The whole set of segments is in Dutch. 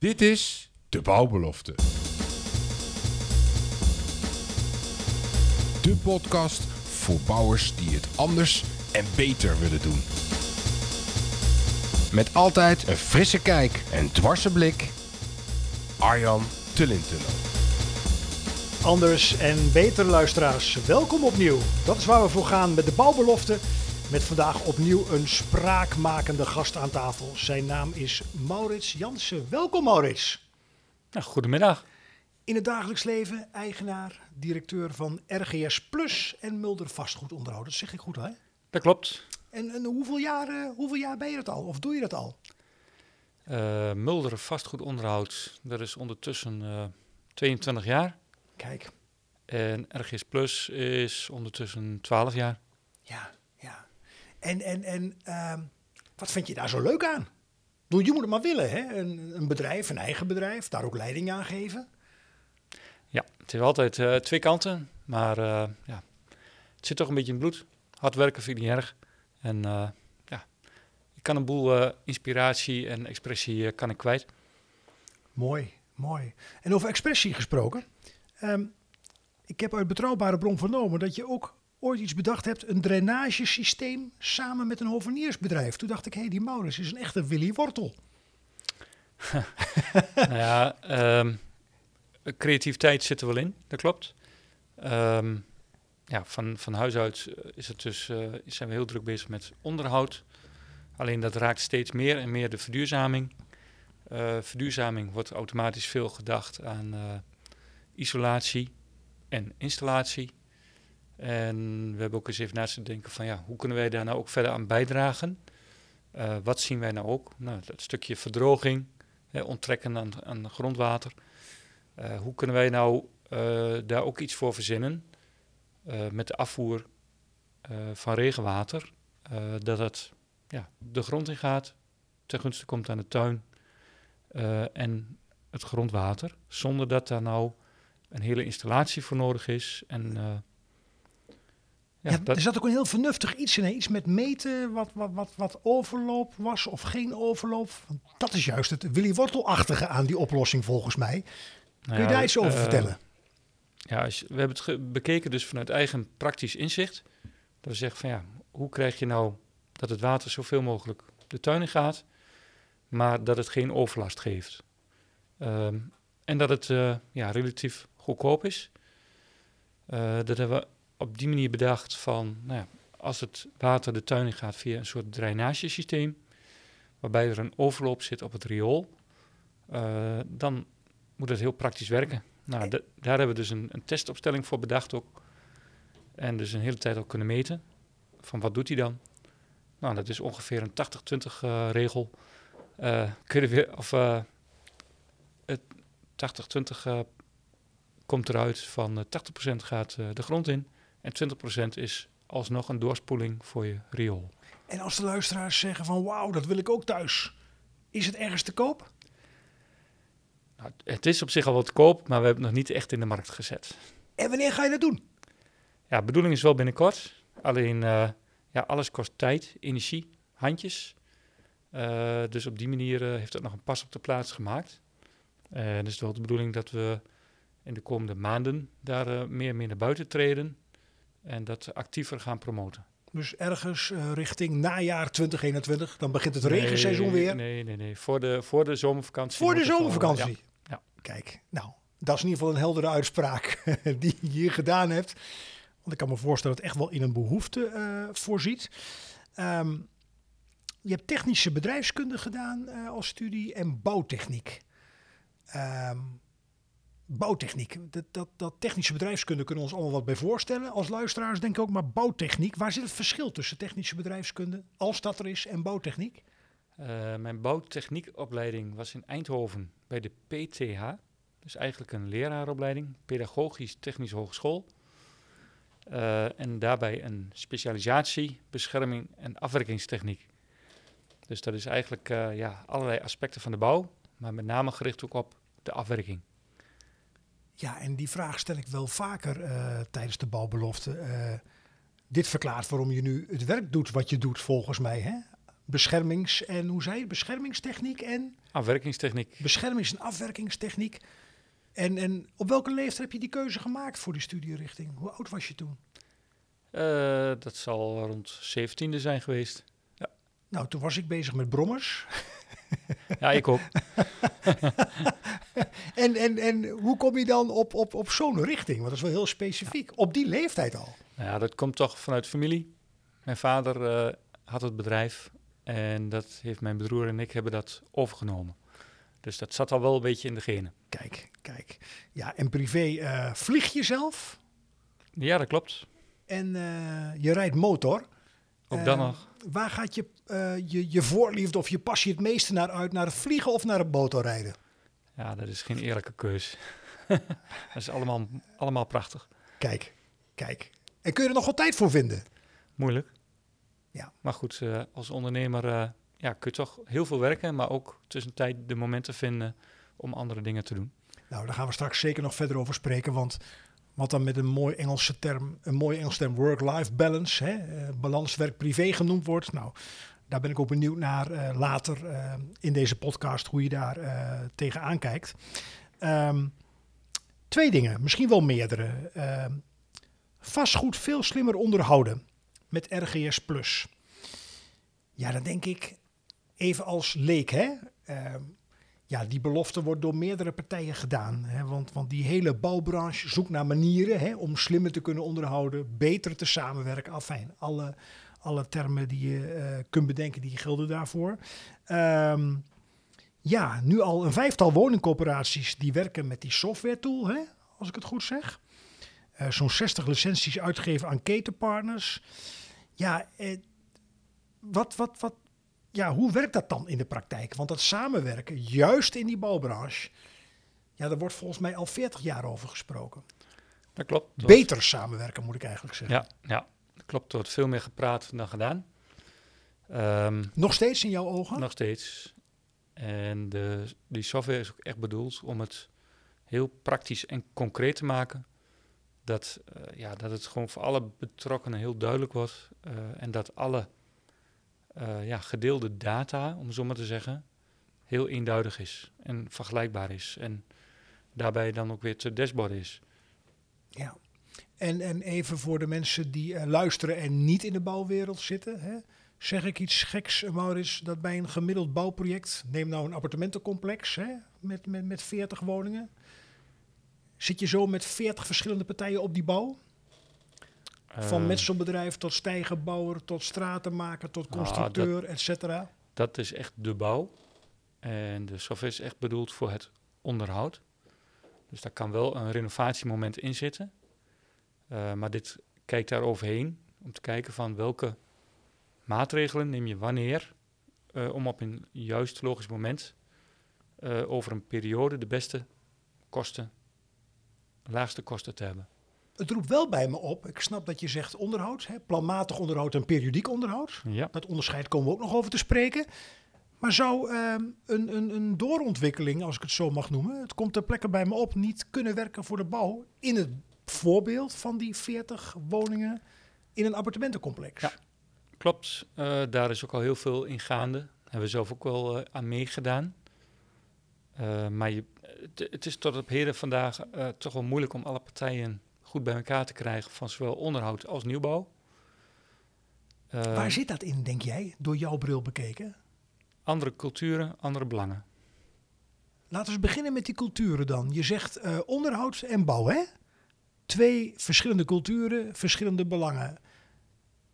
Dit is De Bouwbelofte. De podcast voor bouwers die het anders en beter willen doen. Met altijd een frisse kijk en dwarse blik. Arjan Tullintunnel. Anders en beter luisteraars, welkom opnieuw. Dat is waar we voor gaan met de bouwbelofte. Met vandaag opnieuw een spraakmakende gast aan tafel. Zijn naam is Maurits Jansen. Welkom Maurits. Nou, goedemiddag. In het dagelijks leven eigenaar, directeur van RGS Plus en Mulder Vastgoedonderhoud. Dat zeg ik goed hè? Dat klopt. En, en hoeveel, jaar, eh, hoeveel jaar ben je dat al? Of doe je dat al? Uh, Mulder vastgoedonderhoud, dat is ondertussen uh, 22 jaar. Kijk. En RGS Plus is ondertussen 12 jaar. Ja, ja. En, en, en uh, wat vind je daar zo leuk aan? Bedoel, je moet het maar willen, hè? Een, een bedrijf, een eigen bedrijf, daar ook leiding aan geven. Ja, het heeft altijd uh, twee kanten, maar uh, ja, het zit toch een beetje in bloed. Hard werken vind ik niet erg. En uh, ja, ik kan een boel inspiratie en expressie kan ik kwijt. Mooi, mooi. En over expressie gesproken. Um, ik heb uit betrouwbare bron vernomen dat je ook ooit iets bedacht hebt, een drainagesysteem samen met een hoveniersbedrijf. Toen dacht ik, hé, hey, die Maurits is een echte Willy Wortel. nou ja, um, creativiteit zit er wel in, dat klopt. Um, ja, van, van huis uit is het dus, uh, zijn we heel druk bezig met onderhoud. Alleen dat raakt steeds meer en meer de verduurzaming. Uh, verduurzaming wordt automatisch veel gedacht aan isolatie en installatie. En we hebben ook eens even naast te denken van ja, hoe kunnen wij daar nou ook verder aan bijdragen? Uh, wat zien wij nou ook? Nou, dat stukje verdroging, hè, onttrekken aan, grondwater. Uh, hoe kunnen wij nou uh, daar ook iets voor verzinnen met de afvoer van regenwater? dat het ja, de grond in gaat, ten gunste komt aan de tuin en het grondwater, zonder dat daar nou een hele installatie voor nodig is. En ja, ja dat... Er zat ook een heel vernuftig iets in. Iets met meten, wat, wat, wat, wat overloop was of geen overloop. Dat is juist het Willy Wortelachtige aan die oplossing volgens mij. Kun je nou daar iets over uh, vertellen? Ja, als je, we hebben het bekeken dus vanuit eigen praktisch inzicht. Dat we zeggen van ja, hoe krijg je nou dat het water zoveel mogelijk de tuin in gaat, maar dat het geen overlast geeft. Um, en dat het uh, ja, relatief goedkoop is. Uh, dat hebben we op die manier bedacht van, nou ja, als het water de tuin in gaat via een soort drainagesysteem, waarbij er een overloop zit op het riool, uh, dan moet het heel praktisch werken. Nou, de, daar hebben we dus een, een, testopstelling voor bedacht ook. En dus een hele tijd al kunnen meten. Van wat doet hij dan? Nou, dat is ongeveer een 80-20 uh, regel. Uh, kun je weer, of het 80-20 komt eruit van 80% gaat de grond in. En 20% is alsnog een doorspoeling voor je riool. En als de luisteraars zeggen van wauw, dat wil ik ook thuis. Is het ergens te koop? Nou, het is op zich al wat te koop, maar we hebben het nog niet echt in de markt gezet. En wanneer ga je dat doen? Ja, bedoeling is wel binnenkort. Alleen, uh, ja, alles kost tijd, energie, handjes. Uh, dus op die manier uh, heeft dat nog een pas op de plaats gemaakt. En dus wel de bedoeling dat we in de komende maanden daar meer en meer naar buiten treden en dat actiever gaan promoten. Dus ergens uh, richting najaar 2021, dan begint het nee, regenseizoen weer? Nee, nee, nee. Voor de, voor de zomervakantie. Voor de zomervakantie? Ja. ja. Kijk, nou, dat is in ieder geval een heldere uitspraak die je hier gedaan hebt. Want ik kan me voorstellen dat het echt wel in een behoefte uh, voorziet. Um, je hebt technische bedrijfskunde gedaan uh, als studie en bouwtechniek. Um, bouwtechniek. Dat, dat, dat, technische bedrijfskunde kunnen we ons allemaal wat bij voorstellen. Als luisteraars denk ik ook, maar bouwtechniek. Waar zit het verschil tussen technische bedrijfskunde, als dat er is, en bouwtechniek? Uh, mijn bouwtechniekopleiding was in Eindhoven bij de PTH. Dus eigenlijk een leraaropleiding, pedagogisch technische hogeschool. Uh, en daarbij een specialisatie, bescherming en afwerkingstechniek. Dus dat is eigenlijk uh, ja, allerlei aspecten van de bouw, maar met name gericht ook op de afwerking. Ja, en die vraag stel ik wel vaker uh, tijdens de bouwbelofte. Uh, dit verklaart waarom je nu het werk doet wat je doet, volgens mij. Hè? beschermings- en hoe zei je? Beschermingstechniek en Afwerkingstechniek. beschermings- en afwerkingstechniek. En, en op welke leeftijd heb je die keuze gemaakt voor die studierichting? Hoe oud was je toen? Eh, dat zal rond 17e zijn geweest. Nou, toen was ik bezig met brommers. Ja, ik ook. En, en, en hoe kom je dan op, op, op zo'n richting? Want dat is wel heel specifiek. Op die leeftijd al. Nou ja, dat komt toch vanuit familie. Mijn vader eh, had het bedrijf en dat heeft mijn broer en ik hebben dat overgenomen. Dus dat zat al wel een beetje in de genen. Kijk, kijk. Ja, en privé eh, vlieg je zelf Ja, dat klopt. en eh, je rijdt motor. Ook dan nog. Waar gaat je, je, je voorliefde of je passie het meeste naar uit? Naar het vliegen of naar het motorrijden? Ja, dat is geen eerlijke keus. dat is allemaal, allemaal prachtig. Kijk, kijk. En kun je er nog wel tijd voor vinden? Moeilijk. Ja. Maar goed, eh, als ondernemer eh, ja, kun je toch heel veel werken, maar ook tussentijd de momenten vinden om andere dingen te doen. Nou, daar gaan we straks zeker nog verder over spreken. Want wat dan met een mooi Engelse term, een mooi Engelse term work-life balance, hè, eh, balans werk-privé genoemd wordt. Nou, daar ben ik ook benieuwd naar eh, later eh, in deze podcast hoe je daar eh tegenaan kijkt. Ehm, twee dingen, misschien wel meerdere. Ehm, vastgoed veel slimmer onderhouden met RGS Plus. Ja, dan denk ik even als leek, hè. Ehm, ja, die belofte wordt door meerdere partijen gedaan. Hè, want, want die hele bouwbranche zoekt naar manieren hè, om slimmer te kunnen onderhouden, beter te samenwerken. Afijn, alle, alle termen die je eh, kunt bedenken, die gelden daarvoor. Ehm, ja, nu al een vijftal woningcorporaties die werken met die software tool, hè, als ik het goed zeg. Eh, Zo'n 60 licenties uitgeven aan ketenpartners. Ja, eh, wat, wat, wat, ja, hoe werkt dat dan in de praktijk? Want dat samenwerken, juist in die bouwbranche, ja, daar wordt volgens mij al 40 jaar over gesproken. Dat klopt. Er Beter samenwerken, moet ik eigenlijk zeggen. Ja, ja, klopt. Er wordt veel meer gepraat dan gedaan. Ehm, Nog steeds in jouw ogen? nog steeds. En de, die software is ook echt bedoeld om het heel praktisch en concreet te maken. Dat, eh, ja, dat het gewoon voor alle betrokkenen heel duidelijk wordt. eh, en dat alle eh, ja, gedeelde data, om zo maar te zeggen, heel eenduidig is en vergelijkbaar is. En daarbij dan ook weer te dashboard is. Ja. En, en even voor de mensen die eh, luisteren en niet in de bouwwereld zitten. Hè? Zeg ik iets geks, eh, Maurits, dat bij een gemiddeld bouwproject, neem nou een appartementencomplex hè, met, met, met 40 woningen. Zit je zo met 40 verschillende partijen op die bouw? Van Eh, metselbedrijf tot stijgerbouwer, tot stratenmaker, tot Ah, constructeur, et cetera. Dat is echt de bouw. En de software is echt bedoeld voor het onderhoud. Dus daar kan wel een renovatiemoment in zitten. Eh, maar dit kijkt daar overheen om te kijken van welke maatregelen neem je wanneer eh, om op een juist logisch moment eh, over een periode de beste kosten, laagste kosten te hebben. Het roept wel bij me op, ik snap dat je zegt onderhoud, hè, planmatig onderhoud en periodiek onderhoud. Ja, Dat onderscheid komen we ook nog over te spreken. Maar zou ehm, een, een, een doorontwikkeling, als ik het zo mag noemen, het komt ter plekke bij me op, niet kunnen werken voor de bouw in het voorbeeld van die 40 woningen in een appartementencomplex? Ja. klopt. Eh, daar is ook al heel veel in gaande. Hebben we zelf ook wel eh, aan meegedaan. Eh, maar je, het, het is tot op heden vandaag toch wel moeilijk om alle partijen goed bij elkaar te krijgen van zowel onderhoud als nieuwbouw. Waar zit dat in, denk jij, door jouw bril bekeken? Andere culturen, andere belangen. Laten we beginnen met die culturen dan. Je zegt onderhoud en bouw, hè? Twee verschillende culturen, verschillende belangen.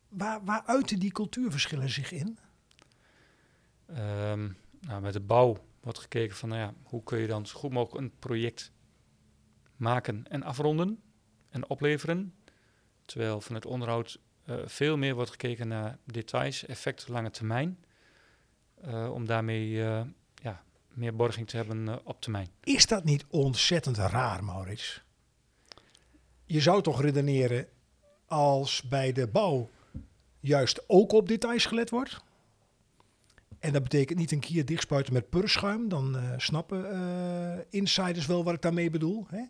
Waar, waar uiten die cultuurverschillen zich in? Ehm, nou, met de bouw wordt gekeken van nou ja, hoe kun je dan zo goed mogelijk een project maken en afronden en opleveren. Terwijl van het onderhoud eh, veel meer wordt gekeken naar details, effecten lange termijn. eh, om daarmee eh, ja, meer borging te hebben op termijn. Is dat niet ontzettend raar, Maurits? Je zou toch redeneren als bij de bouw juist ook op details gelet wordt? En dat betekent niet een keer dichtspuiten met purschuim. Dan eh, snappen eh, insiders wel wat ik daarmee bedoel. Hè?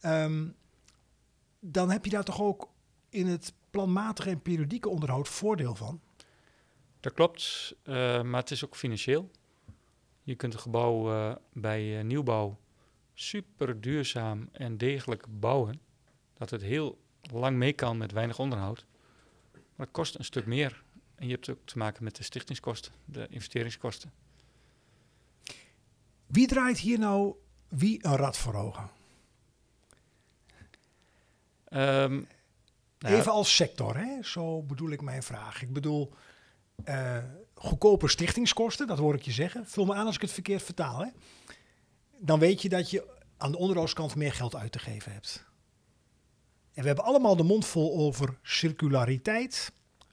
Ehm, dan heb je daar toch ook in het planmatige en periodieke onderhoud voordeel van. Dat klopt, eh, maar het is ook financieel. Je kunt een gebouw bij nieuwbouw super duurzaam en degelijk bouwen. Dat het heel lang mee kan met weinig onderhoud. Maar het kost een stuk meer. En je hebt ook te maken met de stichtingskosten, de investeringskosten. Wie draait hier nou wie een rad voor ogen? Ehm, nou Even als sector, hè? zo bedoel ik mijn vraag. Ik bedoel, eh, goedkope stichtingskosten, dat hoor ik je zeggen. Vul me aan als ik het verkeerd vertaal. Hè? Dan weet je dat je aan de onderhoudskant meer geld uit te geven hebt. En we hebben allemaal de mond vol over circulariteit,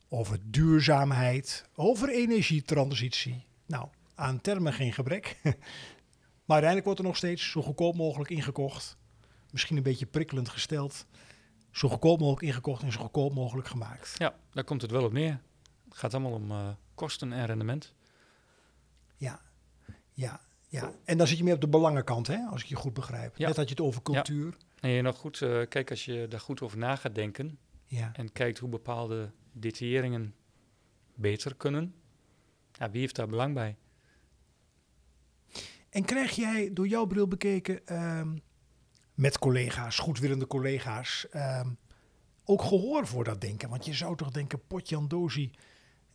over duurzaamheid, over energietransitie. Nou, aan termen geen gebrek. maar uiteindelijk wordt er nog steeds zo goedkoop mogelijk ingekocht. Misschien een beetje prikkelend gesteld. Zo goedkoop mogelijk ingekocht en zo goedkoop mogelijk gemaakt. ja, daar komt het wel op neer. Het gaat allemaal om eh, kosten en rendement. Ja, ja, ja. En dan zit je meer op de belangenkant, hè, als ik je goed begrijp. Ja. Net had je het over cultuur. En je nog goed, eh, kijk, als je daar goed over na gaat denken Ja. en kijkt hoe bepaalde detailleringen beter kunnen, ja, wie heeft daar belang bij? En krijg jij door jouw bril bekeken ehm, met collega's, goedwillende collega's, ehm, ook gehoor voor dat denken? Want je zou toch denken, potjandozi,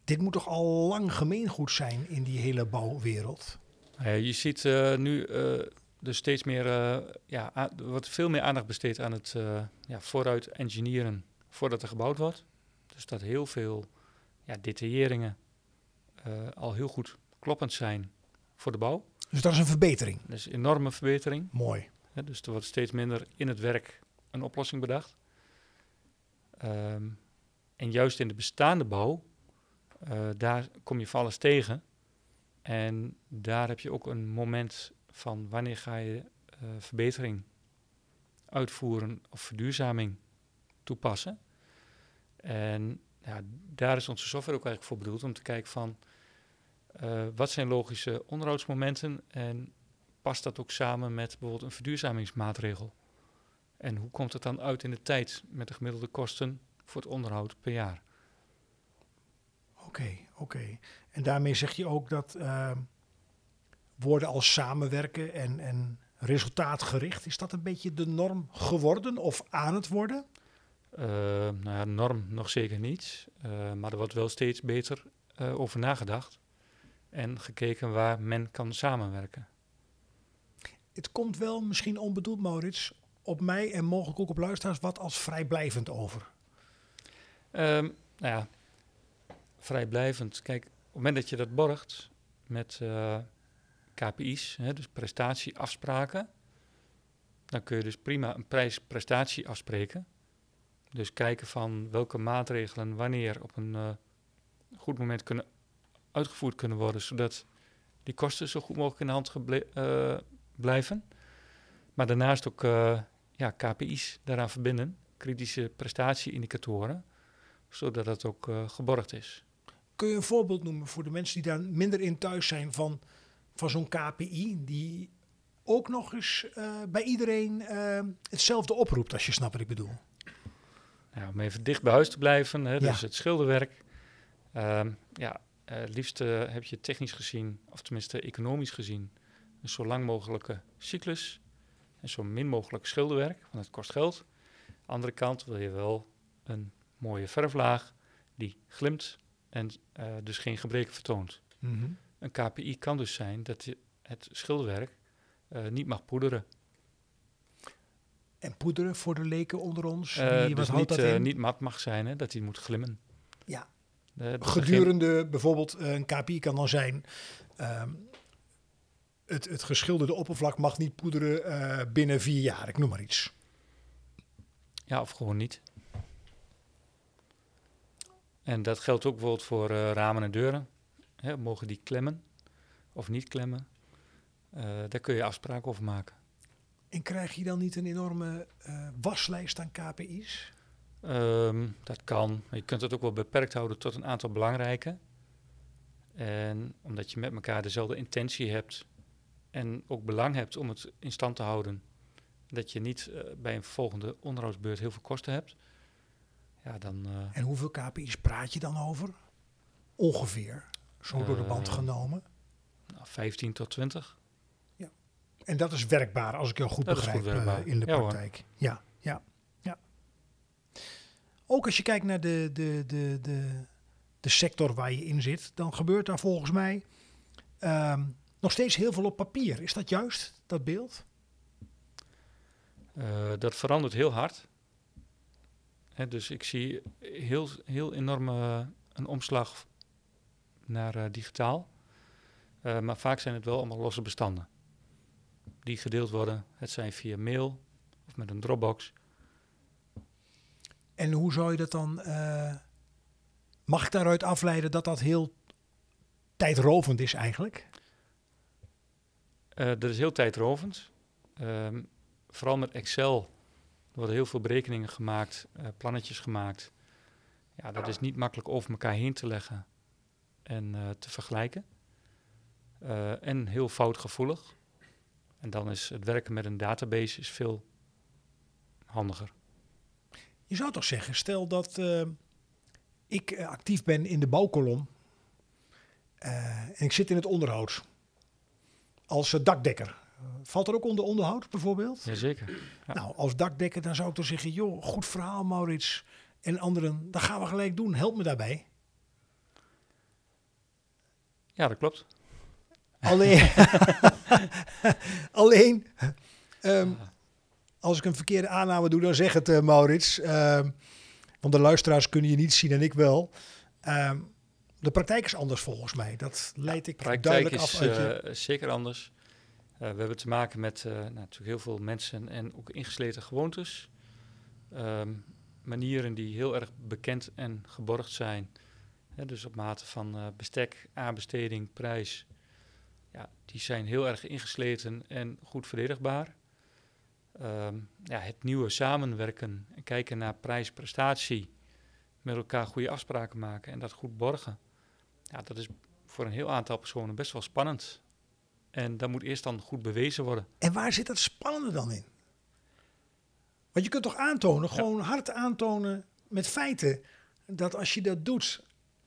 dit moet toch al lang gemeengoed zijn in die hele bouwwereld? Ja, je ziet eh, nu eh dus steeds meer, eh, ja, wordt veel meer aandacht besteed aan het eh, ja, vooruit engineeren voordat er gebouwd wordt. Dus dat heel veel ja, detailleringen eh, al heel goed kloppend zijn voor de bouw. Dus dat is een verbetering. Dat is een enorme verbetering. Mooi. Dus er wordt steeds minder in het werk een oplossing bedacht. Ehm, en juist in de bestaande bouw, eh, daar kom je van alles tegen. En daar heb je ook een moment van wanneer ga je eh, verbetering uitvoeren of verduurzaming toepassen. En ja, daar is onze software ook eigenlijk voor bedoeld om te kijken van eh, wat zijn logische onderhoudsmomenten en past dat ook samen met bijvoorbeeld een verduurzamingsmaatregel? En hoe komt het dan uit in de tijd met de gemiddelde kosten voor het onderhoud per jaar? Oké, oké. En daarmee zeg je ook dat ehm, woorden als samenwerken en, en resultaatgericht, is dat een beetje de norm geworden of aan het worden? Eh, nou ja, norm nog zeker niet, eh, maar er wordt wel steeds beter over nagedacht en gekeken waar men kan samenwerken. Het komt wel, misschien onbedoeld Maurits, op mij en mogelijk ook op luisteraars wat als vrijblijvend over. Ehm, nou ja, vrijblijvend. Kijk, moment dat je dat borgt met eh, KPI's, hè, dus prestatieafspraken, dan kun je dus prima een prijs-prestatie afspreken. Dus kijken van welke maatregelen wanneer op een eh, goed moment kunnen uitgevoerd kunnen worden, zodat die kosten zo goed mogelijk in de hand eh, blijven. Maar daarnaast ook ja, KPI's daaraan verbinden, kritische prestatieindicatoren, zodat het ook geborgd is. Kun je een voorbeeld noemen voor de mensen die daar minder in thuis zijn van, van zo'n KPI, die ook nog eens eh, bij iedereen eh, hetzelfde oproept, als je snapt wat ik bedoel? Nou, om even dicht bij huis te blijven, hè, Ja. dus het schilderwerk. Ehm, ja, eh, het liefst heb je technisch gezien, of tenminste economisch gezien, een zo lang mogelijke cyclus en zo min mogelijk schilderwerk, want het kost geld. Andere kant wil je wel een mooie verflaag die glimt en eh, dus geen gebreken vertoont. Een KPI kan dus zijn dat je het schilderwerk eh, niet mag poederen. En poederen voor de leken onder ons, Eh, die, wat dus niet, dat eh, in? niet mat mag zijn, hè, dat hij moet glimmen. Ja. Eh, geen- Gedurende bijvoorbeeld eh, een KPI kan dan zijn. ehm, het, het geschilderde oppervlak mag niet poederen eh, binnen vier jaar, ik noem maar iets. Ja, of gewoon niet. En dat geldt ook bijvoorbeeld voor eh, ramen en deuren. Hè, mogen die klemmen of niet klemmen? Eh, daar kun je afspraken over maken. En krijg je dan niet een enorme eh, waslijst aan KPI's? Ehm, dat kan. Je kunt het ook wel beperkt houden tot een aantal belangrijke. En omdat je met elkaar dezelfde intentie hebt en ook belang hebt om het in stand te houden, dat je niet bij een volgende onderhoudsbeurt heel veel kosten hebt, ja, dan eh, En hoeveel KPI's praat je dan over? ongeveer, zo door de band Eh, genomen. Nou, 15 tot 20. En dat is werkbaar, als ik jou goed Dat begrijp, goed eh, in de Ja, hoor. praktijk. Ja, ja, ja. Ook als je kijkt naar de, de, de, de, de sector waar je in zit, dan gebeurt daar volgens mij ehm, nog steeds heel veel op papier. Is dat juist, dat beeld? Dat verandert heel hard. Hè, dus ik zie heel, heel enorm eh, een omslag naar eh, digitaal. Eh, maar vaak zijn het wel allemaal losse bestanden. Die gedeeld worden. Het zijn via mail of met een Dropbox. En hoe zou je dat dan... mag ik daaruit afleiden dat dat heel tijdrovend is eigenlijk? Dat is heel tijdrovend. Ehm, vooral met Excel worden heel veel berekeningen gemaakt, eh, plannetjes gemaakt. Ja, dat is niet makkelijk over elkaar heen te leggen en eh, te vergelijken. Eh, en heel foutgevoelig. En dan is het werken met een database is veel handiger. Je zou toch zeggen, stel dat ik actief ben in de bouwkolom en ik zit in het onderhoud als dakdekker. Valt er ook onder onderhoud bijvoorbeeld? Jazeker. Ja. Nou, als dakdekker dan zou ik toch zeggen, joh, goed verhaal Maurits en anderen, dat gaan we gelijk doen, help me daarbij. Ja, dat klopt. Alleen, alleen ehm, als ik een verkeerde aanname doe, dan zeg het eh, Maurits. Ehm, want de luisteraars kunnen je niet zien en ik wel. Ehm, de praktijk is anders volgens mij. Dat leid ik praktijk duidelijk is af uit je... eh, zeker anders. Eh, we hebben te maken met eh, nou, natuurlijk heel veel mensen en ook ingesleten gewoontes. Ehm, manieren die heel erg bekend en geborgd zijn. Dus op mate van eh, bestek, aanbesteding, prijs. Ja, die zijn heel erg ingesleten en goed verdedigbaar. Ehm, ja, het nieuwe samenwerken en kijken naar prijs, prestatie. Met elkaar goede afspraken maken en dat goed borgen. Ja, dat is voor een heel aantal personen best wel spannend. En dat moet eerst dan goed bewezen worden. En waar zit dat spannende dan in? Want je kunt toch aantonen, Ja. gewoon hard aantonen met feiten, dat als je dat doet,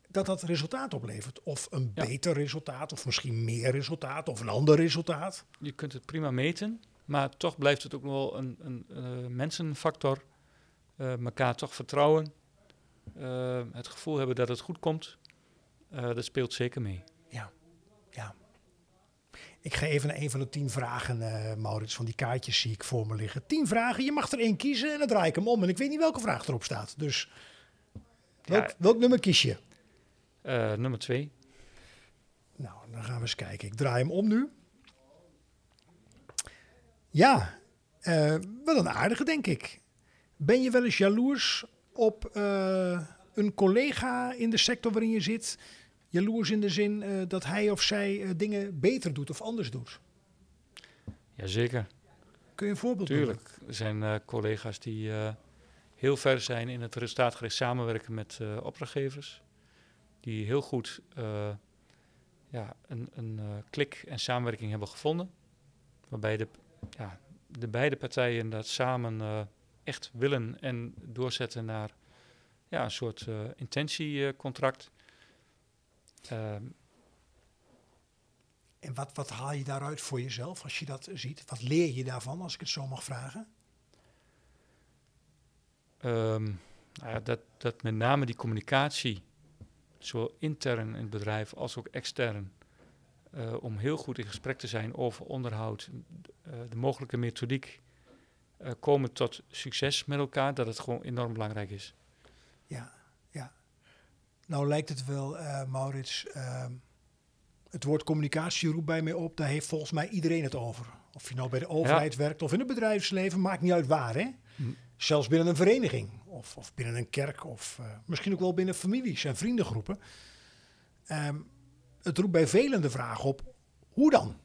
dat dat resultaat oplevert. Of een Ja. beter resultaat, of misschien meer resultaat, of een ander resultaat. Je kunt het prima meten, maar toch blijft het ook nog wel een, een eh, mensenfactor. Eh elkaar toch vertrouwen. Eh, het gevoel hebben dat het goed komt. Dat speelt zeker mee. Ja, ja. Ik ga even naar een van de tien vragen, eh, Maurits, van die kaartjes zie ik voor me liggen. Tien vragen, je mag er één kiezen en dan draai ik hem om. En ik weet niet welke vraag erop staat. Dus welk, Ja. welk nummer kies je? Eh, nummer twee. Nou, dan gaan we eens kijken. Ik draai hem om nu. Ja, eh, wel een aardige, denk ik. Ben je wel eens jaloers op een collega in de sector waarin je zit? Jaloers in de zin eh, dat hij of zij eh, dingen beter doet of anders doet? Jazeker, Kun je een voorbeeld noemen? tuurlijk. Er zijn eh, collega's die heel ver zijn in het resultaatgericht samenwerken met opdrachtgevers. Die heel goed ja, een, een klik en samenwerking hebben gevonden. Waarbij de, ja, de beide partijen dat samen echt willen en doorzetten naar ja, een soort intentiecontract. Ehm, En wat, wat haal je daaruit voor jezelf als je dat ziet? Wat leer je daarvan, als ik het zo mag vragen? Ehm, nou ja, dat, dat met name die communicatie, zowel intern in het bedrijf als ook extern, eh, om heel goed in gesprek te zijn over onderhoud, eh, de mogelijke methodiek, eh, komen tot succes met elkaar, dat het gewoon enorm belangrijk is. Ja. Nou lijkt het wel, eh, Maurits, ehm, het woord communicatie roept bij mij op. Daar heeft volgens mij iedereen het over. Of je nou bij de overheid werkt of in het bedrijfsleven, maakt niet uit waar, hè? Hm. Zelfs binnen een vereniging of, of binnen een kerk of eh, misschien ook wel binnen families en vriendengroepen. Ehm, het roept bij velen de vraag op, hoe dan?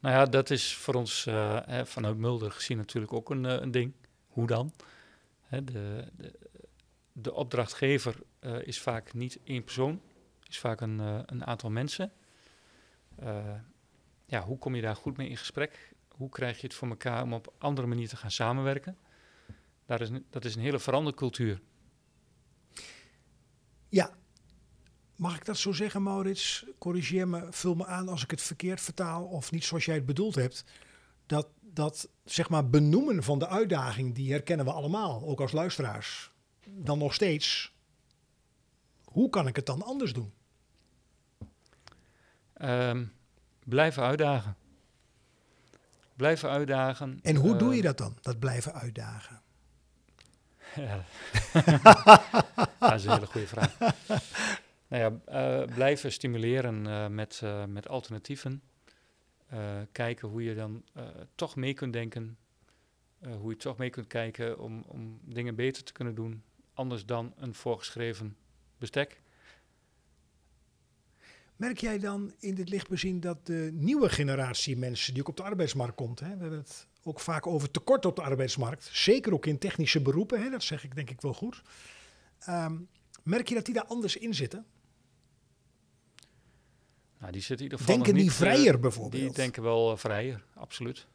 Nou ja, dat is voor ons eh, vanuit Mulder gezien natuurlijk ook een, eh, een ding. Hoe dan? Hè, de, de, de opdrachtgever eh, is vaak niet één persoon, is vaak een, eh, een aantal mensen. Eh, ja, hoe kom je daar goed mee in gesprek? Hoe krijg je het voor elkaar om op andere manier te gaan samenwerken? Daar is dat is een hele verandercultuur. Ja, Mag ik dat zo zeggen, Maurits? Corrigeer me, vul me aan als ik het verkeerd vertaal of niet zoals jij het bedoeld hebt. Dat, dat zeg maar benoemen van de uitdaging, die herkennen we allemaal, ook als luisteraars. Dan nog steeds, hoe kan ik het dan anders doen? Ehm, blijven uitdagen. Blijven uitdagen. En hoe doe Eh, je dat dan, dat blijven uitdagen? Ja. dat is een hele goede vraag. nou ja, eh, blijven stimuleren eh, met, eh, met alternatieven. Eh, kijken hoe je dan eh, toch mee kunt denken. Eh, hoe je toch mee kunt kijken om, om dingen beter te kunnen doen. Anders dan een voorgeschreven bestek. Merk jij dan in dit licht bezien dat de nieuwe generatie mensen die ook op de arbeidsmarkt komt, hè, we hebben het ook vaak over tekort op de arbeidsmarkt, zeker ook in technische beroepen, hè, dat zeg ik denk ik wel goed. Ehm, merk je dat die daar anders in zitten? Nou, die zitten in ieder geval Denken nog die niet, eh, vrijer bijvoorbeeld? Die denken wel eh, vrijer, absoluut.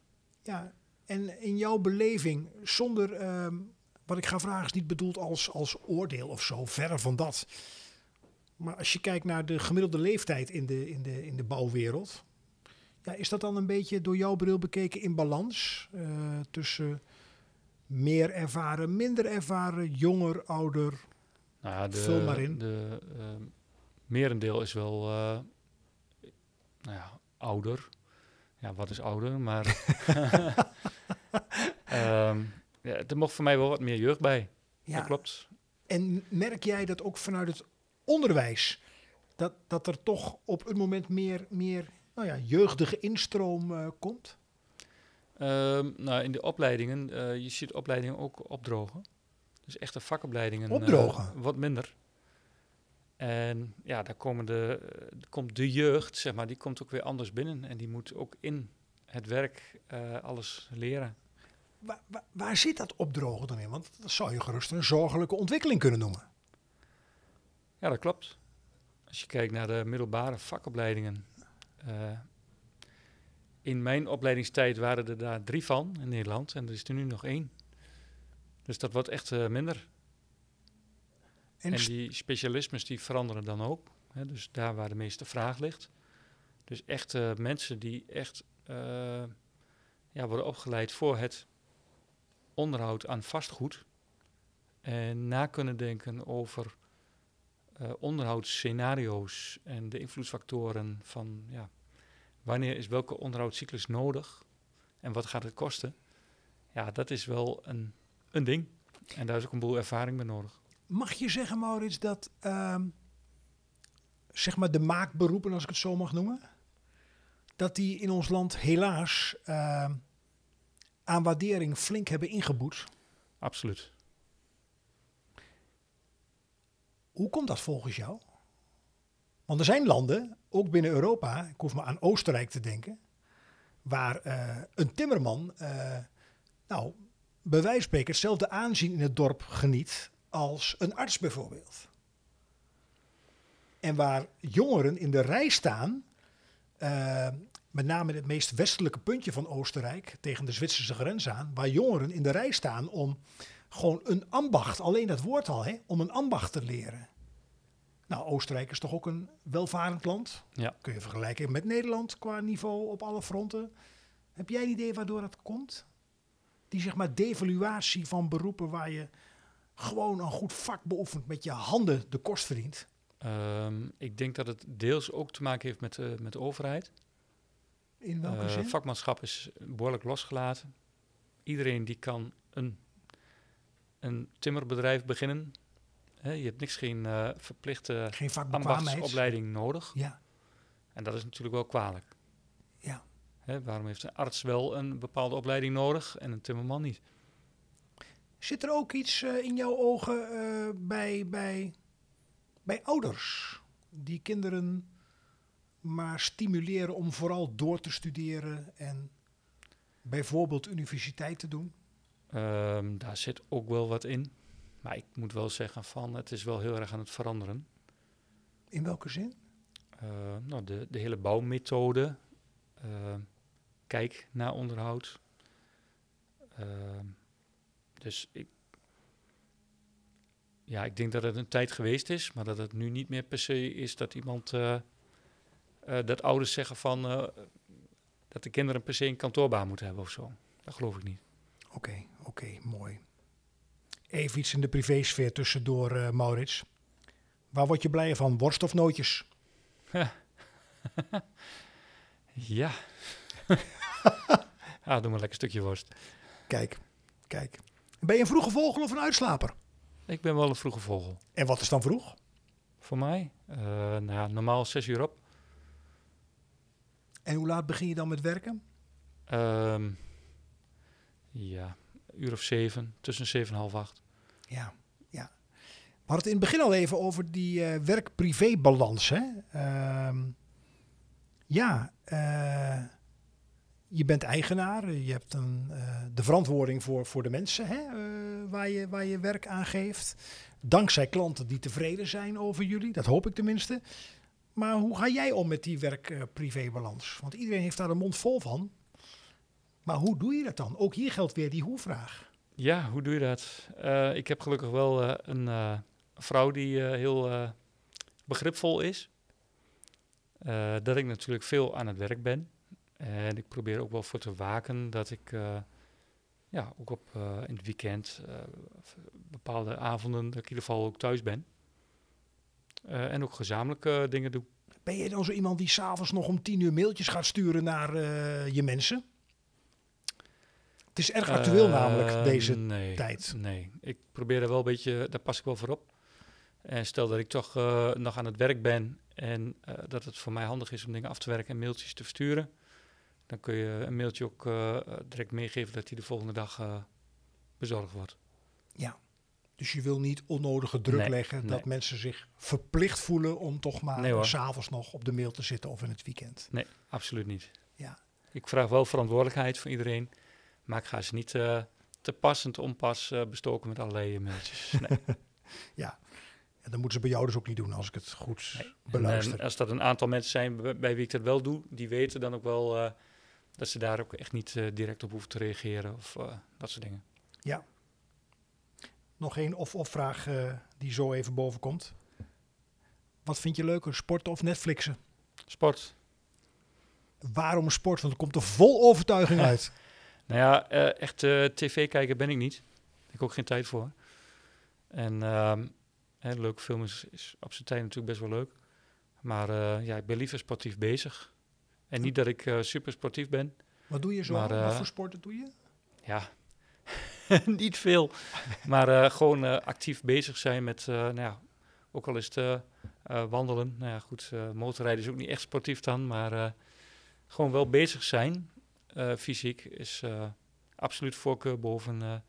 Ja, en in jouw beleving, zonder ehm, wat ik ga vragen, is niet bedoeld als, als oordeel of zo, verre van dat. Maar als je kijkt naar de gemiddelde leeftijd in de, in de, in de bouwwereld, ja, is dat dan een beetje door jouw bril bekeken in balans eh, tussen meer ervaren, minder ervaren, jonger, ouder? Nou, ja, de, Vul maar in. De eh, merendeel is wel eh, nou ja, ouder. Ja, wat is ouder? Maar Ehm, ja, er mocht voor mij wel wat meer jeugd bij. Ja. Dat klopt. En merk jij dat ook vanuit het onderwijs, dat, dat er toch op een moment meer, meer nou ja, jeugdige instroom eh, komt? Ehm, nou, in de opleidingen, eh, je ziet opleidingen ook opdrogen. Dus echte vakopleidingen. eh, Opdrogen? wat minder. En ja, daar komen de, komt de jeugd, zeg maar, die komt ook weer anders binnen. En die moet ook in het werk alles leren. Waar, waar, waar zit dat opdrogen dan in? Want dat zou je gerust een zorgelijke ontwikkeling kunnen noemen. Ja, dat klopt. Als je kijkt naar de middelbare vakopleidingen. eh, in mijn opleidingstijd waren er daar drie van in Nederland en er is er nu nog één. Dus dat wordt echt eh, minder. En, die specialismes die veranderen dan ook. Hè, dus daar waar de meeste vraag ligt. Dus echt eh, mensen die echt ja, worden opgeleid voor het onderhoud aan vastgoed. En na kunnen denken over eh, onderhoudsscenario's en de invloedsfactoren van ja, wanneer is welke onderhoudscyclus nodig en wat gaat het kosten. Ja, dat is wel een, een ding. En daar is ook een boel ervaring bij nodig. mag je zeggen, Maurits, dat ehm, zeg maar de maakberoepen, als ik het zo mag noemen, dat die in ons land helaas ehm, aan waardering flink hebben ingeboet? Absoluut. Hoe komt dat volgens jou? Want er zijn landen, ook binnen Europa, ik hoef maar aan Oostenrijk te denken, waar eh, een timmerman, eh, nou, bij wijze van spreken hetzelfde aanzien in het dorp geniet als een arts bijvoorbeeld. En waar jongeren in de rij staan, eh, met name in het meest westelijke puntje van Oostenrijk, tegen de Zwitserse grens aan, waar jongeren in de rij staan om gewoon een ambacht, alleen dat woord al, hè, om een ambacht te leren. Nou, Oostenrijk is toch ook een welvarend land? Ja. Kun je vergelijken met Nederland qua niveau op alle fronten. Heb jij een idee waardoor dat komt? Die zeg maar devaluatie van beroepen waar je gewoon een goed vak beoefent, met je handen de kost verdient. Ehm, ik denk dat het deels ook te maken heeft met, eh, met de overheid. In welke Eh, zin? vakmanschap is behoorlijk losgelaten. Iedereen die kan een, een timmerbedrijf beginnen. Je hebt niks geen eh, verplichte Geen ambachtsopleiding nodig. Ja, En dat is natuurlijk wel kwalijk. ja. Hè, waarom heeft een arts wel een bepaalde opleiding nodig en een timmerman niet? Zit er ook iets eh, in jouw ogen bij, bij, bij ouders die kinderen maar stimuleren om vooral door te studeren en bijvoorbeeld universiteit te doen? Ehm, daar zit ook wel wat in. Maar ik moet wel zeggen van het is wel heel erg aan het veranderen. In welke zin? Eh, nou, de, de hele bouwmethode. eh, kijk naar onderhoud. Ehm, dus ik, ja, ik denk dat het een tijd geweest is, maar dat het nu niet meer per se is dat iemand, eh, dat ouders zeggen van, eh, dat de kinderen per se een kantoorbaan moeten hebben of zo. Dat geloof ik niet. Oké, oké, mooi. Even iets in de privésfeer tussendoor, eh Maurits. Waar word je blij van, worst of nootjes? Ja. ah, doe maar lekker stukje worst. Kijk, kijk. Ben je een vroege vogel of een uitslaper? Ik ben wel een vroege vogel. En wat is dan vroeg? Voor mij, nou ja, normaal zes uur op. En hoe laat begin je dan met werken? Ehm, ja, uur of zeven, tussen zeven en half acht. Ja, ja. We hadden het in het begin al even over die eh, werk-privé-balans. Hè? Ehm, ja, eh, je bent eigenaar, je hebt een, eh, de verantwoording voor, voor de mensen hè? waar, je, waar je werk aan geeft. Dankzij klanten die tevreden zijn over jullie, dat hoop ik tenminste. Maar hoe ga jij om met die werk-privé-balans? Want iedereen heeft daar een mond vol van. Maar hoe doe je dat dan? Ook hier geldt weer die hoe-vraag. Ja, hoe doe je dat? Eh, ik heb gelukkig wel eh, een eh, vrouw die heel begripvol is. Dat ik natuurlijk veel aan het werk ben. En ik probeer ook wel voor te waken dat ik ja, ook op, in het weekend, bepaalde avonden, dat ik in ieder geval ook thuis ben. Eh, en ook gezamenlijke dingen doe. Ben je dan zo iemand die s'avonds nog om tien uur mailtjes gaat sturen naar eh, je mensen? Het is erg actueel Eh, namelijk, deze nee, tijd. Nee, ik probeer er wel een beetje, daar pas ik wel voor op. En stel dat ik toch eh, nog aan het werk ben en eh, dat het voor mij handig is om dingen af te werken en mailtjes te versturen, dan kun je een mailtje ook eh, eh, direct meegeven dat die de volgende dag eh, bezorgd wordt. Ja. Dus je wil niet onnodige druk Nee, leggen dat mensen zich verplicht voelen om toch maar Nee, hoor. s'avonds nog op de mail te zitten of in het weekend. Nee, absoluut niet. Ja. Ik vraag wel verantwoordelijkheid van iedereen, maar ik ga ze niet eh, te pas en te onpas eh, bestoken met allerlei eh, mailtjes. Nee. Ja. En dat moeten ze bij jou dus ook niet doen als ik het goed Nee. beluister. En, eh, als dat een aantal mensen zijn bij, wie ik dat wel doe, die weten dan ook wel eh, dat ze daar ook echt niet eh, direct op hoeven te reageren of eh, dat soort dingen. Nog één of-of vraag eh, die zo even boven komt. Wat vind je leuker, sporten of Netflixen? Sport. Waarom sport? Want er komt er vol overtuiging uit. Nou ja, eh, echt eh, tv kijken ben ik niet. Daar heb ik ook geen tijd voor. En ehm hè, leuke film is, is op zijn tijd natuurlijk best wel leuk. Maar ja, ik ben liever sportief bezig. En niet dat ik super sportief ben. Wat doe je zo? Maar, Wat voor sporten doe je? Ja, niet veel. Maar eh, gewoon eh, actief bezig zijn met, eh, nou ja, ook al is het wandelen. Nou ja, goed, motorrijden is ook niet echt sportief dan, maar gewoon wel bezig zijn, fysiek, is absoluut voorkeur boven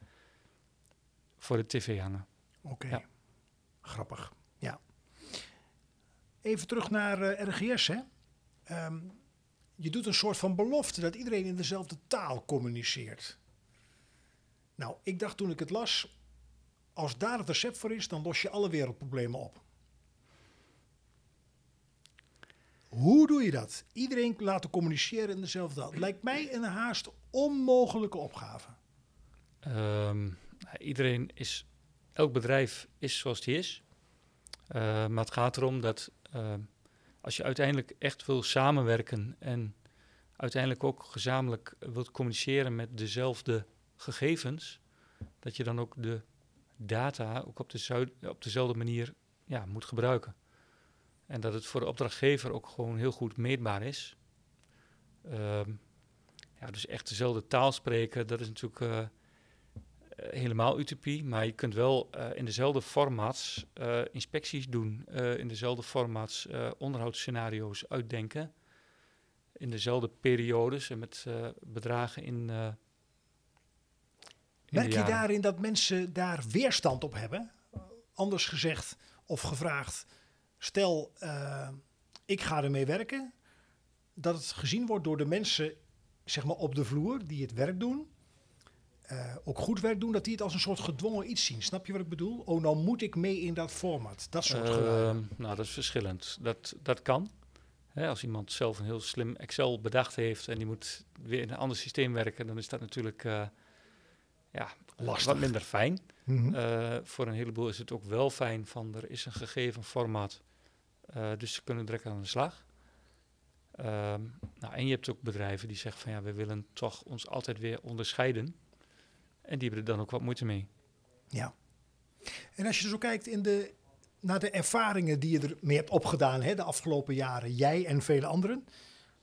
voor de tv hangen. Oké. Ja. Grappig. Ja. Even terug naar RGS. Hè? Ehm, je doet een soort van belofte dat iedereen in dezelfde taal communiceert. Nou, ik dacht toen ik het las, als daar het recept voor is, dan los je alle wereldproblemen op. Hoe doe je dat? Iedereen laten communiceren in dezelfde taal. Lijkt mij een haast onmogelijke opgave. Ehm, nou, iedereen is, elk bedrijf is zoals die is. Eh, maar het gaat erom dat ehm, als je uiteindelijk echt wil samenwerken en uiteindelijk ook gezamenlijk wilt communiceren met dezelfde gegevens, dat je dan ook de data ook op, de op dezelfde manier ja, moet gebruiken. En dat het voor de opdrachtgever ook gewoon heel goed meetbaar is. Ehm, ja, dus echt dezelfde taal spreken, dat is natuurlijk eh, eh, helemaal utopie. Maar je kunt wel eh, in dezelfde formats inspecties doen, in dezelfde formats onderhoudsscenario's uitdenken. In dezelfde periodes en met bedragen in. Merk je daarin dat mensen daar weerstand op hebben? Anders gezegd of gevraagd, stel eh, ik ga ermee werken, dat het gezien wordt door de mensen zeg maar, op de vloer die het werk doen, eh, ook goed werk doen, dat die het als een soort gedwongen iets zien. Snap je wat ik bedoel? Oh, nou moet ik mee in dat format. Dat soort geluiden. Ehm, nou, dat is verschillend. Dat, dat kan. Hè, als iemand zelf een heel slim Excel bedacht heeft en die moet weer in een ander systeem werken, dan is dat natuurlijk eh, ja, Lastig. wat minder fijn. Mhm. Eh, voor een heleboel is het ook wel fijn van er is een gegeven format, eh, dus ze kunnen direct aan de slag. Ehm, nou, en je hebt ook bedrijven die zeggen van ja, we willen toch ons altijd weer onderscheiden. En die hebben er dan ook wat moeite mee. Ja. En als je zo kijkt in de, naar de ervaringen die je ermee hebt opgedaan hè, de afgelopen jaren, jij en vele anderen.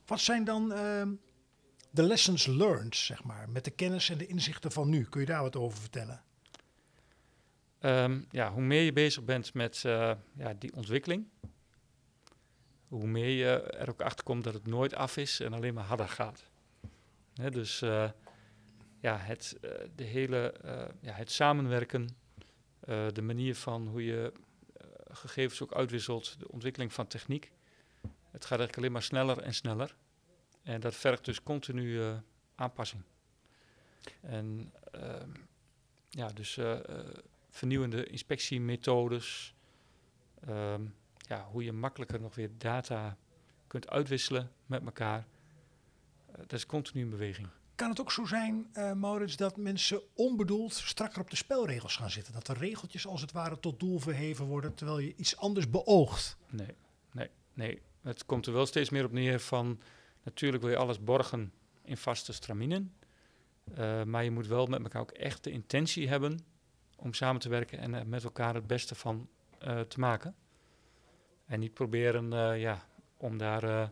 Wat zijn dan ehm, de lessons learned, zeg maar, met de kennis en de inzichten van nu? Kun je daar wat over vertellen? Ehm, ja, hoe meer je bezig bent met eh, ja, die ontwikkeling, hoe meer je er ook achter komt dat het nooit af is en alleen maar harder gaat. Dus eh, ja, het, eh, de hele, ja, het samenwerken, de manier van hoe je gegevens ook uitwisselt, de ontwikkeling van techniek. Het gaat eigenlijk alleen maar sneller en sneller. En dat vergt dus continu eh, aanpassing. En ehm, ja, dus eh, eh, vernieuwende inspectiemethodes. ehm, ja, hoe je makkelijker nog weer data kunt uitwisselen met elkaar. Dat is continu in beweging. Kan het ook zo zijn, Maurits, dat mensen onbedoeld strakker op de spelregels gaan zitten? Dat de regeltjes als het ware tot doel verheven worden, terwijl je iets anders beoogt? Nee, nee, nee. Het komt er wel steeds meer op neer van... Natuurlijk wil je alles borgen in vaste straminen. eh, maar je moet wel met elkaar ook echt de intentie hebben... om samen te werken en er met elkaar het beste van eh, te maken. En niet proberen eh, ja, om daar eh,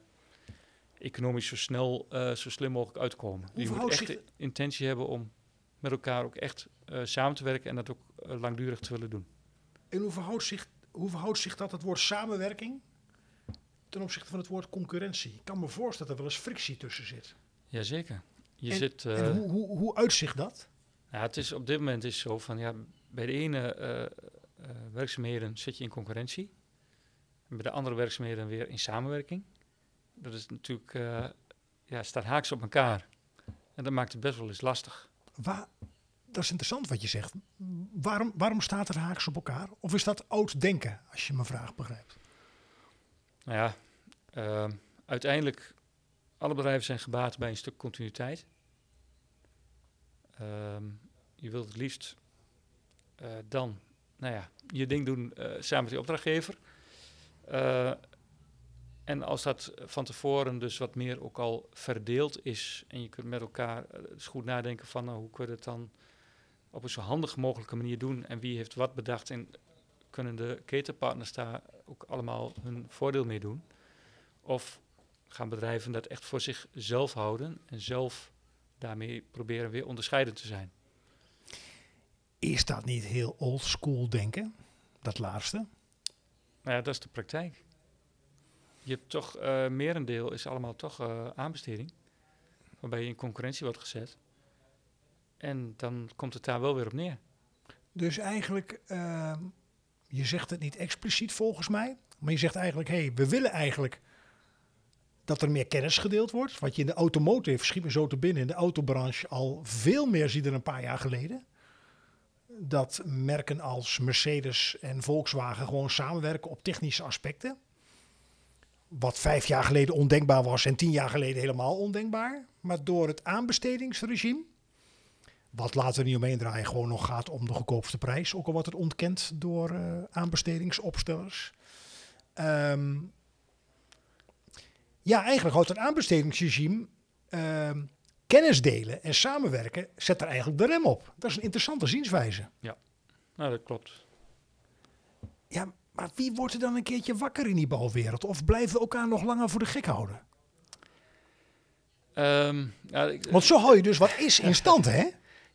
economisch zo snel, eh, zo slim mogelijk uit te komen. je moet echt de intentie hebben om met elkaar ook echt eh, samen te werken... en dat ook eh, langdurig te willen doen. En hoe verhoudt zich, hoe verhoudt zich dat, het woord samenwerking, ten opzichte van het woord concurrentie? Ik kan me voorstellen dat er wel eens frictie tussen zit. Jazeker. Je en, zit... en eh, hoe, hoe, hoe uitzicht dat? Ja, het is op dit moment is zo van ja, bij de ene eh, eh, werkzaamheden zit je in concurrentie. En bij de andere werkzaamheden weer in samenwerking. Dat is natuurlijk, ja, staat haaks op elkaar. En dat maakt het best wel eens lastig. Waar, dat is interessant wat je zegt. Waarom, waarom staat er haaks op elkaar? Of is dat oud denken, als je mijn vraag begrijpt? Nou ja, ehm, uiteindelijk, alle bedrijven zijn gebaat bij een stuk continuïteit. Ehm, je wilt het liefst eh, dan, nou ja, je ding doen eh, samen met je opdrachtgever. Eh, en als dat van tevoren dus wat meer ook al verdeeld is en je kunt met elkaar eens goed nadenken van nou, hoe kun je het dan op een zo handig mogelijke manier doen en wie heeft wat bedacht en kunnen de ketenpartners daar ook allemaal hun voordeel mee doen? Of gaan bedrijven dat echt voor zichzelf houden en zelf daarmee proberen weer onderscheidend te zijn? Is dat niet heel old school denken? Dat laatste. Maar ja, dat is de praktijk. Je hebt toch, eh merendeel is allemaal toch eh, aanbesteding, waarbij je in concurrentie wordt gezet. En dan komt het daar wel weer op neer. Dus eigenlijk, ehm, je zegt het niet expliciet volgens mij, maar je zegt eigenlijk, hé, hey, we willen eigenlijk dat er meer kennis gedeeld wordt. Wat je in de automotive, schiet me zo te binnen, in de autobranche al veel meer ziet dan een paar jaar geleden. Dat merken als Mercedes en Volkswagen gewoon samenwerken op technische aspecten. Wat vijf jaar geleden ondenkbaar was en tien jaar geleden helemaal ondenkbaar. Maar door het aanbestedingsregime wat later niet omheen draaien, gewoon nog gaat om de goedkoopste prijs. Ook al wordt het ontkend door eh, aanbestedingsopstellers. Ehm, ja, eigenlijk houdt het aanbestedingsregime ehm, kennis delen en samenwerken, zet er eigenlijk de rem op. Dat is een interessante zienswijze. Nou, dat klopt. Ja, maar wie wordt er dan een keertje wakker in die bouwwereld? Of blijven we elkaar nog langer voor de gek houden? Ehm, ja, ik- Want zo hou je dus wat is in stand, hè?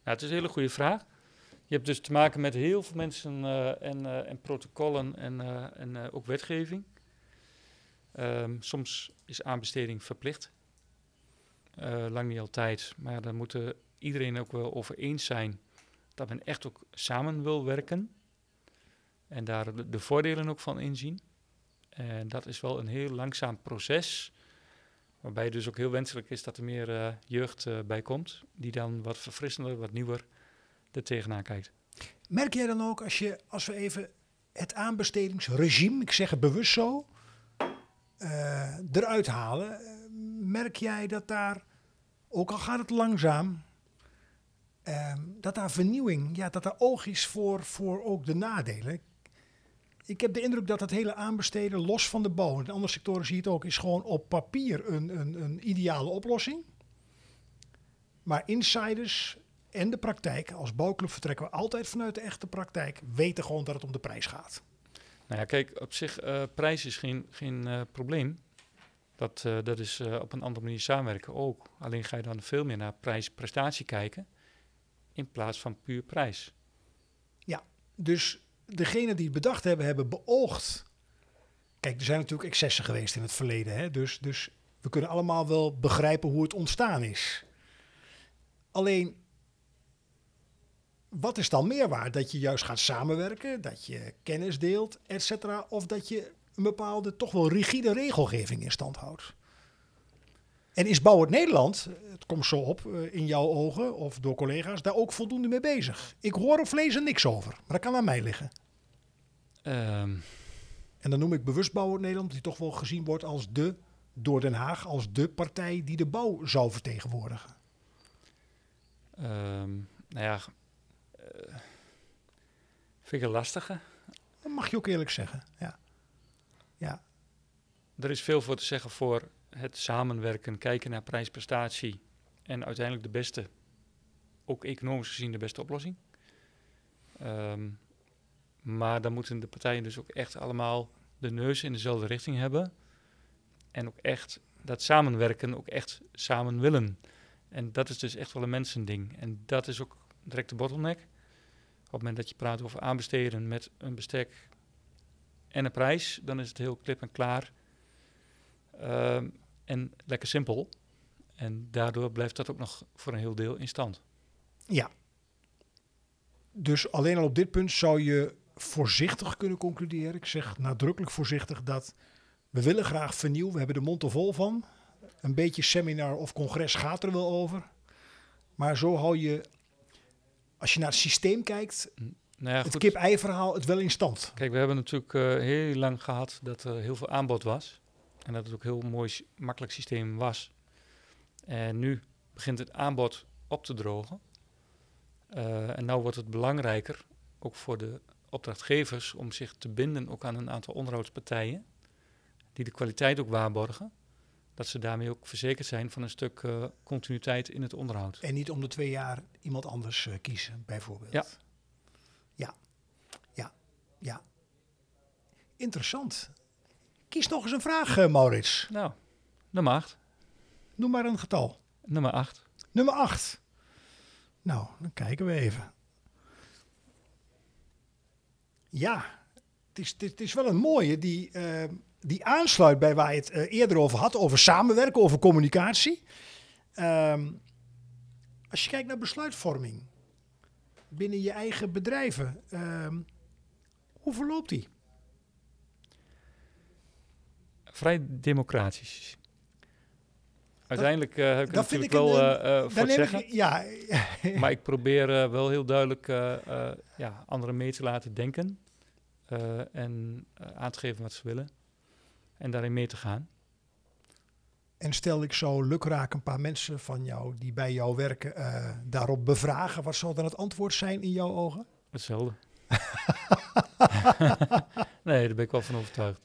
Ja, het is een hele goede vraag. Je hebt dus te maken met heel veel mensen eh, en, eh, en protocollen en, eh, en ook wetgeving. Ehm, soms is aanbesteding verplicht. Lang niet altijd, maar dan moet er iedereen ook wel over eens zijn dat men echt ook samen wil werken. En daar de voordelen ook van inzien. En dat is wel een heel langzaam proces. Waarbij dus ook heel wenselijk is dat er meer eh, jeugd eh, bij komt. Die dan wat verfrissender, wat nieuwer er tegenaan kijkt. Merk jij dan ook als, je, als we even het aanbestedingsregime, ik zeg het bewust zo, eh, eruit halen, merk jij dat daar, ook al gaat het langzaam, dat daar vernieuwing, ja, dat daar oog is voor, voor ook de nadelen. Ik heb de indruk dat het hele aanbesteden, los van de bouw, en andere sectoren zie je het ook, is gewoon op papier een, een, een ideale oplossing. Maar insiders en de praktijk, als bouwclub vertrekken we altijd vanuit de echte praktijk, weten gewoon dat het om de prijs gaat. Nou ja, kijk, op zich, eh prijs is geen, geen eh, probleem. Dat, eh, dat is op een andere manier samenwerken ook. Alleen ga je dan veel meer naar prijs-prestatie kijken in plaats van puur prijs. Dus degene die het bedacht hebben, hebben beoogd. Kijk, er zijn natuurlijk excessen geweest in het verleden. Hè? Dus, dus we kunnen allemaal wel begrijpen hoe het ontstaan is. Alleen, wat is dan meer waard? Dat je juist gaat samenwerken, dat je kennis deelt, et cetera, Of dat je een bepaalde toch wel rigide regelgeving in stand houdt? En is Bouw het Nederland, het komt zo op eh, in jouw ogen of door collega's, daar ook voldoende mee bezig? Ik hoor of lees er niks over, maar dat kan aan mij liggen. Ehm, En dan noem ik bewust Bouw het Nederland, die toch wel gezien wordt als de, door Den Haag, als de partij die de bouw zou vertegenwoordigen. ehm, nou ja, eh, vind ik een lastige. Dat mag je ook eerlijk zeggen. Ja. Ja. Er is veel voor te zeggen voor het samenwerken, kijken naar prijsprestatie en uiteindelijk de beste, ook economisch gezien de beste oplossing. Ehm, maar dan moeten de partijen dus ook echt allemaal de neus in dezelfde richting hebben en ook echt dat samenwerken ook echt samen willen. En dat is dus echt wel een mensending. En dat is ook direct de bottleneck. Op het moment dat je praat over aanbesteden met een bestek en een prijs, dan is het heel klip en klaar. Ehm, en lekker simpel. En daardoor blijft dat ook nog voor een heel deel in stand. ja. Dus alleen al op dit punt zou je voorzichtig kunnen concluderen. Ik zeg nadrukkelijk voorzichtig dat we willen graag vernieuwen. We hebben de mond er vol van. Een beetje seminar of congres gaat er wel over. Maar zo hou je, als je naar het systeem kijkt, Nou ja, het goed. kip-ei verhaal het wel in stand. Kijk, we hebben natuurlijk eh, heel lang gehad dat er heel veel aanbod was. En dat het ook heel mooi, makkelijk systeem was. En nu begint het aanbod op te drogen. Eh, en nu wordt het belangrijker, ook voor de opdrachtgevers, om zich te binden ook aan een aantal onderhoudspartijen. Die de kwaliteit ook waarborgen. Dat ze daarmee ook verzekerd zijn van een stuk eh, continuïteit in het onderhoud. En niet om de twee jaar iemand anders eh, kiezen, bijvoorbeeld. Ja. Ja. Ja. Ja. Interessant. Kies nog eens een vraag, eh, Maurits. Nou, nummer 8. Noem maar een getal. Nummer 8. Nummer 8. Nou, dan kijken we even. Ja, het is, het is wel een mooie die, eh, die aansluit bij waar je het eh, eerder over had, over samenwerken, over communicatie. Ehm, als je kijkt naar besluitvorming binnen je eigen bedrijven, ehm, hoe verloopt die? Vrij democratisch. Uiteindelijk eh, heb ik natuurlijk ik wel een, eh, eh, voor zeggen. ik, ja, Maar ik probeer wel heel duidelijk eh, eh, ja, anderen mee te laten denken. eh, en aan te geven wat ze willen. En daarin mee te gaan. En stel ik zo lukraak een paar mensen van jou die bij jou werken eh, daarop bevragen, wat zal dan het antwoord zijn in jouw ogen? Hetzelfde. nee, daar ben ik wel van overtuigd.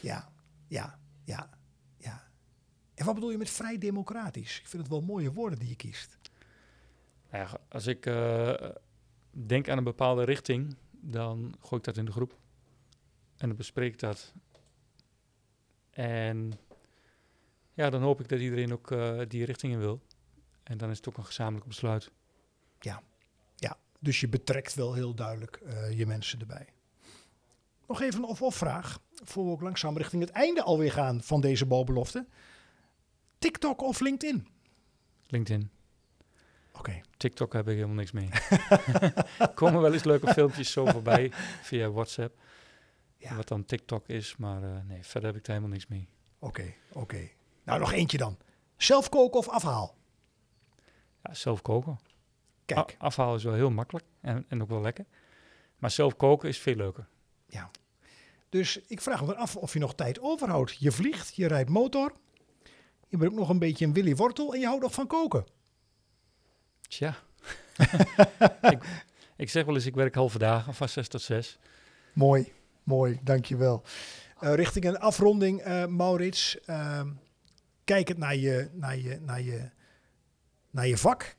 Ja, ja, ja, ja. En wat bedoel je met vrij democratisch? Ik vind het wel mooie woorden die je kiest. Nou ja, als ik eh, denk aan een bepaalde richting, dan gooi ik dat in de groep. En dan bespreek ik dat. En ja, dan hoop ik dat iedereen ook eh, die richting in wil. En dan is het ook een gezamenlijk besluit. Dus je betrekt wel heel duidelijk eh, je mensen erbij. Nog even een of-of vraag, voor we ook langzaam richting het einde alweer gaan van deze bouwbelofte. TikTok of LinkedIn? LinkedIn. Oké, TikTok heb ik helemaal niks mee. Komen wel eens leuke filmpjes zo voorbij via WhatsApp. Ja. Wat dan TikTok is, maar eh, nee, verder heb ik daar helemaal niks mee. oké, oké. Nou, nog eentje dan. Zelf koken of afhaal? Ja, zelf koken. Kijk, A- afhalen is wel heel makkelijk en, en ook wel lekker. Maar zelf koken is veel leuker. Dus ik vraag me af of je nog tijd overhoudt. Je vliegt, je rijdt motor. Je bent ook nog een beetje een Willy Wortel en je houdt nog van koken. Tja, ik, ik zeg wel eens, ik werk halve dagen van 6 tot 6. Mooi, mooi, dankjewel. Uh, richting een afronding, uh, Maurits. Uh, kijk het naar je, naar, je, naar, je, naar je vak.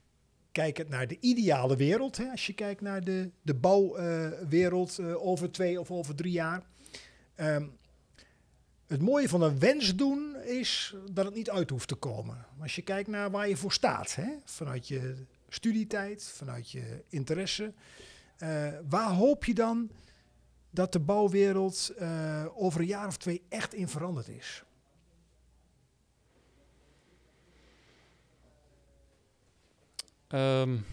Kijk het naar de ideale wereld. Hè? Als je kijkt naar de, de bouwwereld uh, over twee of over drie jaar. Um, het mooie van een wens doen is dat het niet uit hoeft te komen. Als je kijkt naar waar je voor staat, hè? vanuit je studietijd, vanuit je interesse, uh, waar hoop je dan dat de bouwwereld over een jaar of twee echt in veranderd is? Um,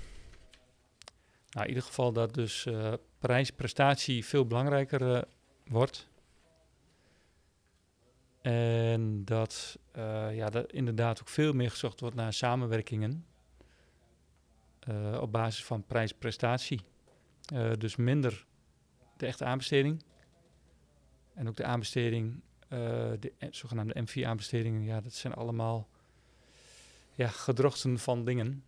nou, in ieder geval dat dus uh, prijs-prestatie veel belangrijker wordt. En dat, uh, ja, dat inderdaad ook veel meer gezocht wordt naar samenwerkingen op basis van prijs-prestatie. Dus minder de echte aanbesteding. En ook de aanbesteding, de zogenaamde M4-aanbestedingen, ja, dat zijn allemaal ja, gedrochten van dingen.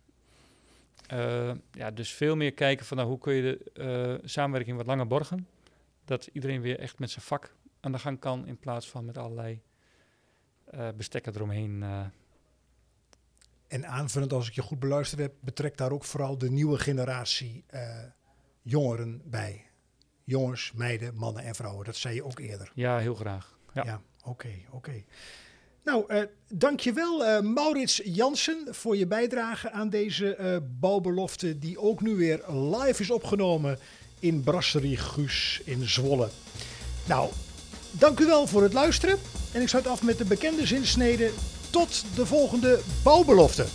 Ja, dus veel meer kijken van nou, hoe kun je de samenwerking wat langer borgen. Dat iedereen weer echt met zijn vak aan de gang kan in plaats van met allerlei uh, bestekken eromheen. En aanvullend, als ik je goed beluisterd heb, betrekt daar ook vooral de nieuwe generatie jongeren bij. Jongens, meiden, mannen en vrouwen. Dat zei je ook eerder. Ja, heel graag. Ja, oké, ja, oké. Okay, okay. Nou, uh, dankjewel uh, Maurits Jansen voor je bijdrage aan deze uh, bouwbelofte die ook nu weer live is opgenomen in Brasserie Guus in Zwolle. Nou, dank u wel voor het luisteren. En ik sluit af met de bekende zinsnede. Tot de volgende bouwbelofte.